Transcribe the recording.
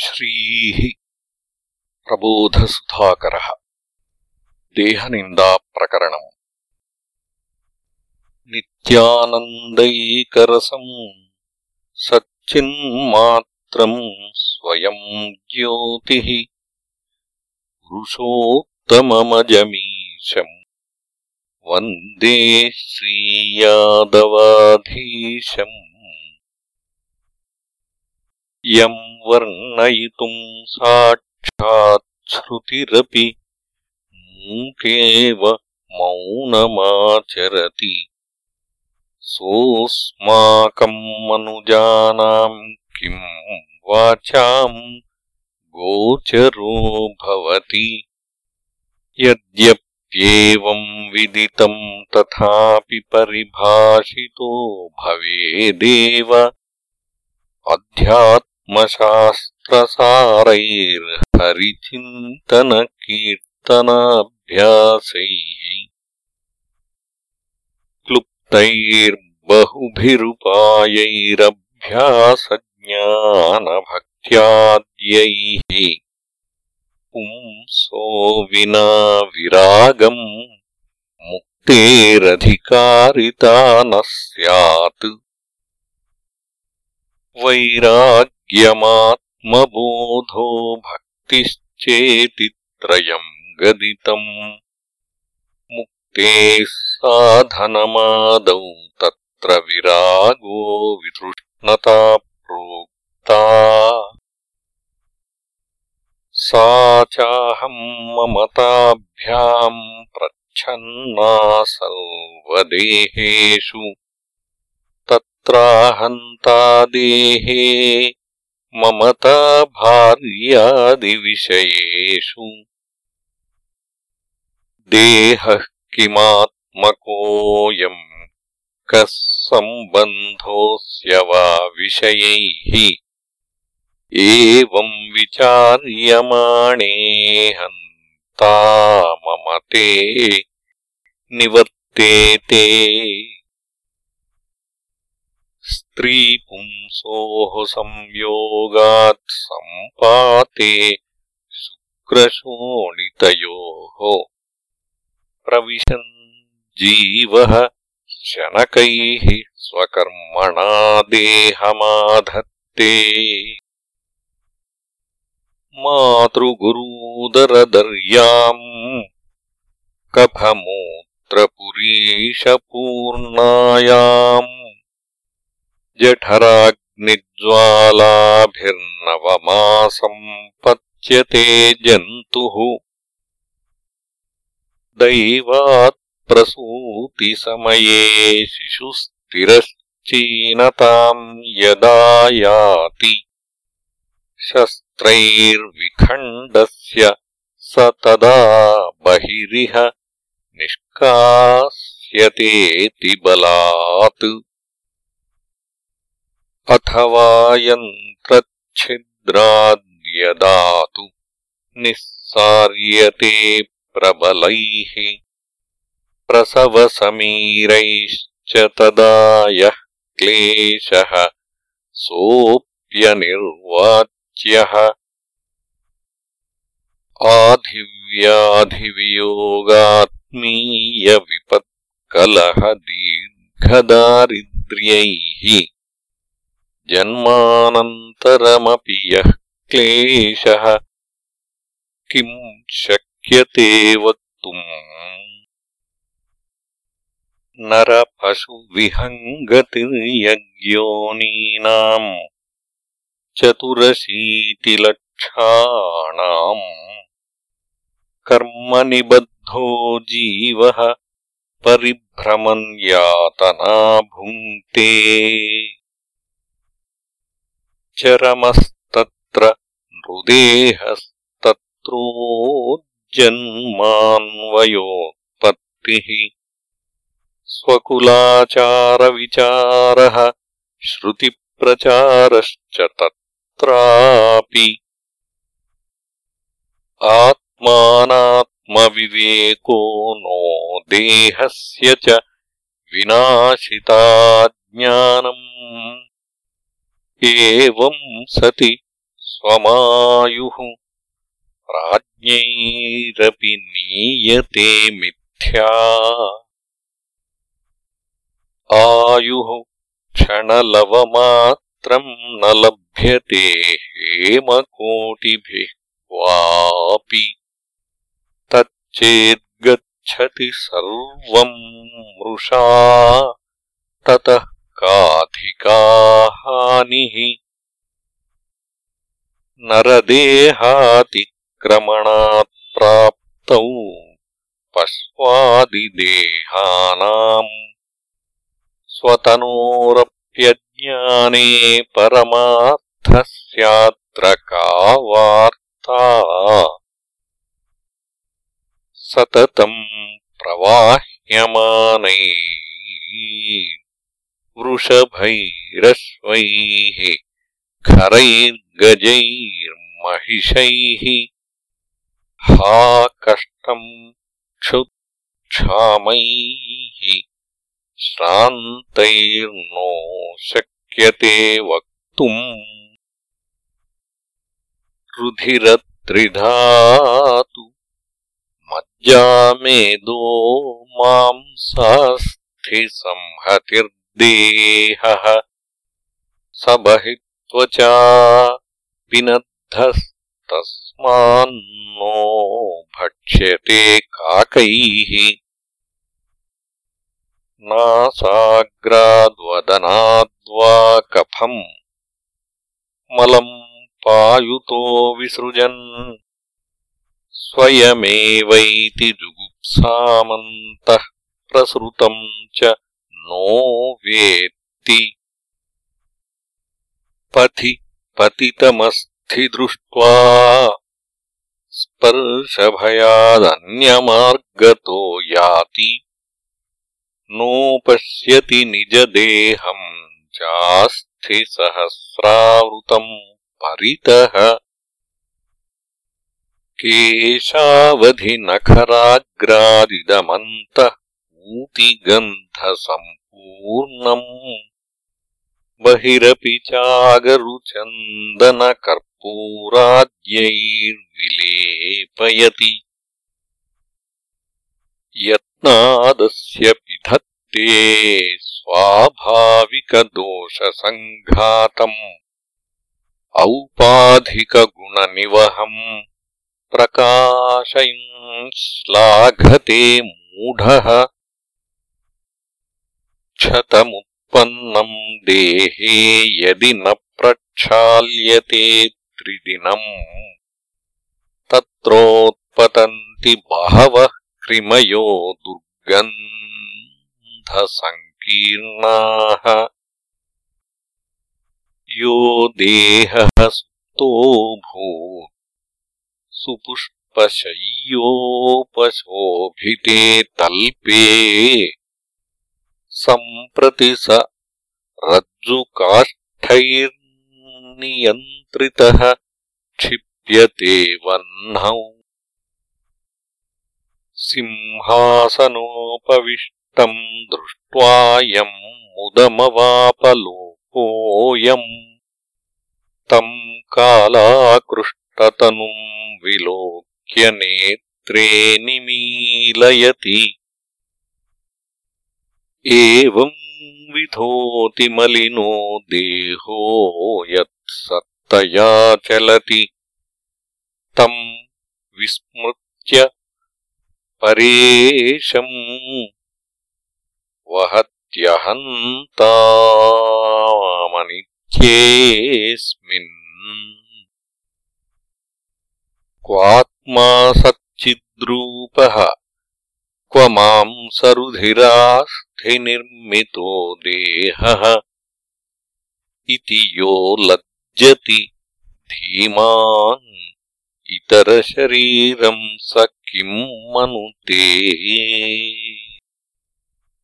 श्रीः प्रबोधसुधाकरः देहनिन्दाप्रकरणम्। नित्यानन्दैकरसम्। सच्चिन्मात्रम् स्वयम् ज्योतिः। पुरुषोत्तममजमीशम्। वन्दे श्रीयादवाधीशम्। यम् वर्णयितुम् साक्षाच्छ्रुतिरपि मूकेव मौनमाचरति। सोऽस्माकम् मनुजानाम् किम् वाचाम् गोचरो भवति। यद्यप्येवम् विदितम् तथापि परिभाषितो भवेदेव। अध्यात् शास्त्रसारैर्हरिचिन्तनकीर्तनाभ्यासैः क्लुप्तैर्बहुभिरुपायैरभ्यासज्ञानभक्त्याद्यैः पुंसो विना विरागम् मुक्तेरधिकारिता न स्यात् वैराग्यमात्मबोधो भक्तिश्चेति त्रयम् गदितम् मुक्तेः साधनमादौ तत्र विरागो वितृष्णता प्रोक्ता। सा चाहम् ममताभ्याम् प्रच्छन्ना सर्वदेहेषु त्राहन्ता देहे ममता भार्यादिविषयेषु। देहः किमात्मकोऽयम् कः सम्बन्धोऽस्य वा विषयैः एवम् विचार्यमाणेऽहन्ता ममते निवर्तेते स्त्रीपुंसोः संयोगात् सम्पाते शुक्रशोणितयोः प्रविशन् जीवः शनकैः स्वकर्मणा देहमाधत्ते। मातृगुरूदरदर्याम् कफमूत्रपुरीशपूर्णायाम् जठराग्निज्वालाभिर्नवमासम् पच्यते जन्तुः। दैवात्प्रसूतिसमये शिशुस्तिरश्चीनताम् यदा याति। शस्त्रैर्विखण्डस्य स तदा बहिरिह निष्कास्यतेति बलात् अथवा यन्त्रच्छिद्राद्यदातु निःसार्यते प्रबलैः। प्रसवसमीरैश्च तदा यः क्लेशः सोऽप्यनिर्वाच्यः। आधिव्याधिवियोगात्मीयविपत्कलहदीर्घदारिद्र्यैः जन्मानन्तरमपि यः क्लेशः किम् शक्यते वक्तुम् नरपशुविहङ्गतिर्यज्ञोनीनाम् चतुरशीतिलक्षाणाम् कर्मनिबद्धो जीवः परिभ्रमन् यातना भुङ्क्ते चरमस्तत्र नृदेहस्तत्रोज्जन्मान्वयोत्पत्तिः स्वकुलाचारविचारः श्रुतिप्रचारश्च तत्रापि। आत्मानात्मविवेको नो देहस्य च विनाशिता ज्ञानम् एवम् सति स्वमायुः। राज्ञैरपि नीयते मिथ्या। आयुः क्षणलवमात्रम् न लभ्यते हेमकोटिभिः वापि। तच्चेद्गच्छति सर्वम् मृषा। ततः काधिकाहानिः नरदेहातिक्रमणात् प्राप्तौ पश्वादिदेहानाम्। स्वतनोरप्यज्ञाने परमार्थस्यात्र का वार्ता सततम् प्रवाह्यमानै। वृषभैरश्वैः खरैर्गजैर्महिषैः हा कष्टम् क्षुक्षामैः श्रान्तैर्नो शक्यते वक्तुम्। रुधिरत्रिधातु मज्जामेदो मांसास्थिसंहतिर्देहः स बहित्वचा पिनद्धस्तस्मान्नो भक्ष्यते काकैः नासाग्राद्वदनाद्वा कफम् मलम् पायुतो विसृजन् स्वयमेवैति जुगुप्सामन्तः प्रसृतम् च नो वेत्ति पथि पतितमस्थिदृष्ट्वा स्पर्शभयादन्यमार्गतो याति। नोपश्यति निजदेहम् चास्थिसहस्रावृतम् परितः। केशावधिनखराग्रादिदमन्तः ऊतिगन्धसम्पूर्णम् बहिरपि चागरुचन्दनकर्पूराद्यैर्विलेपयति यत्नादस्य पिधत्ते स्वाभाविकदोषसङ्घातम् औपाधिकगुणनिवहम् प्रकाशयन् श्लाघते मूढः क्षतमुत्पन्नम् देहे यदि न प्रक्षाल्यते त्रिदिनम् तत्रोत्पतन्ति बहवः कृमयो दुर्गन्धसङ्कीर्णाः। यो देहः सुप्तोऽभूत् सुपुष्पशय्योपशोभिते तल्पे सम्प्रति स रज्जुकाष्ठैर्नियन्त्रितः क्षिप्यते वह्नौ सिंहासनोपविष्टम् दृष्ट्वायम् मुदमवापलोकोऽयम् तम् कालाकृष्टतनुम् विलोक्य नेत्रे निमीलयति एवम् विधोति मलिनो देहो यत्सत्तया चलति तम् विस्मृत्य परेशम् वहत्यहन्तामनित्येऽस्मिन् क्वात्मा सच्चिद्रूपः क्व मांसरुधिरास्थिनिर्मितो देहः इति यो लज्जति धीमान्। इतरशरीरम् स किम् मनुते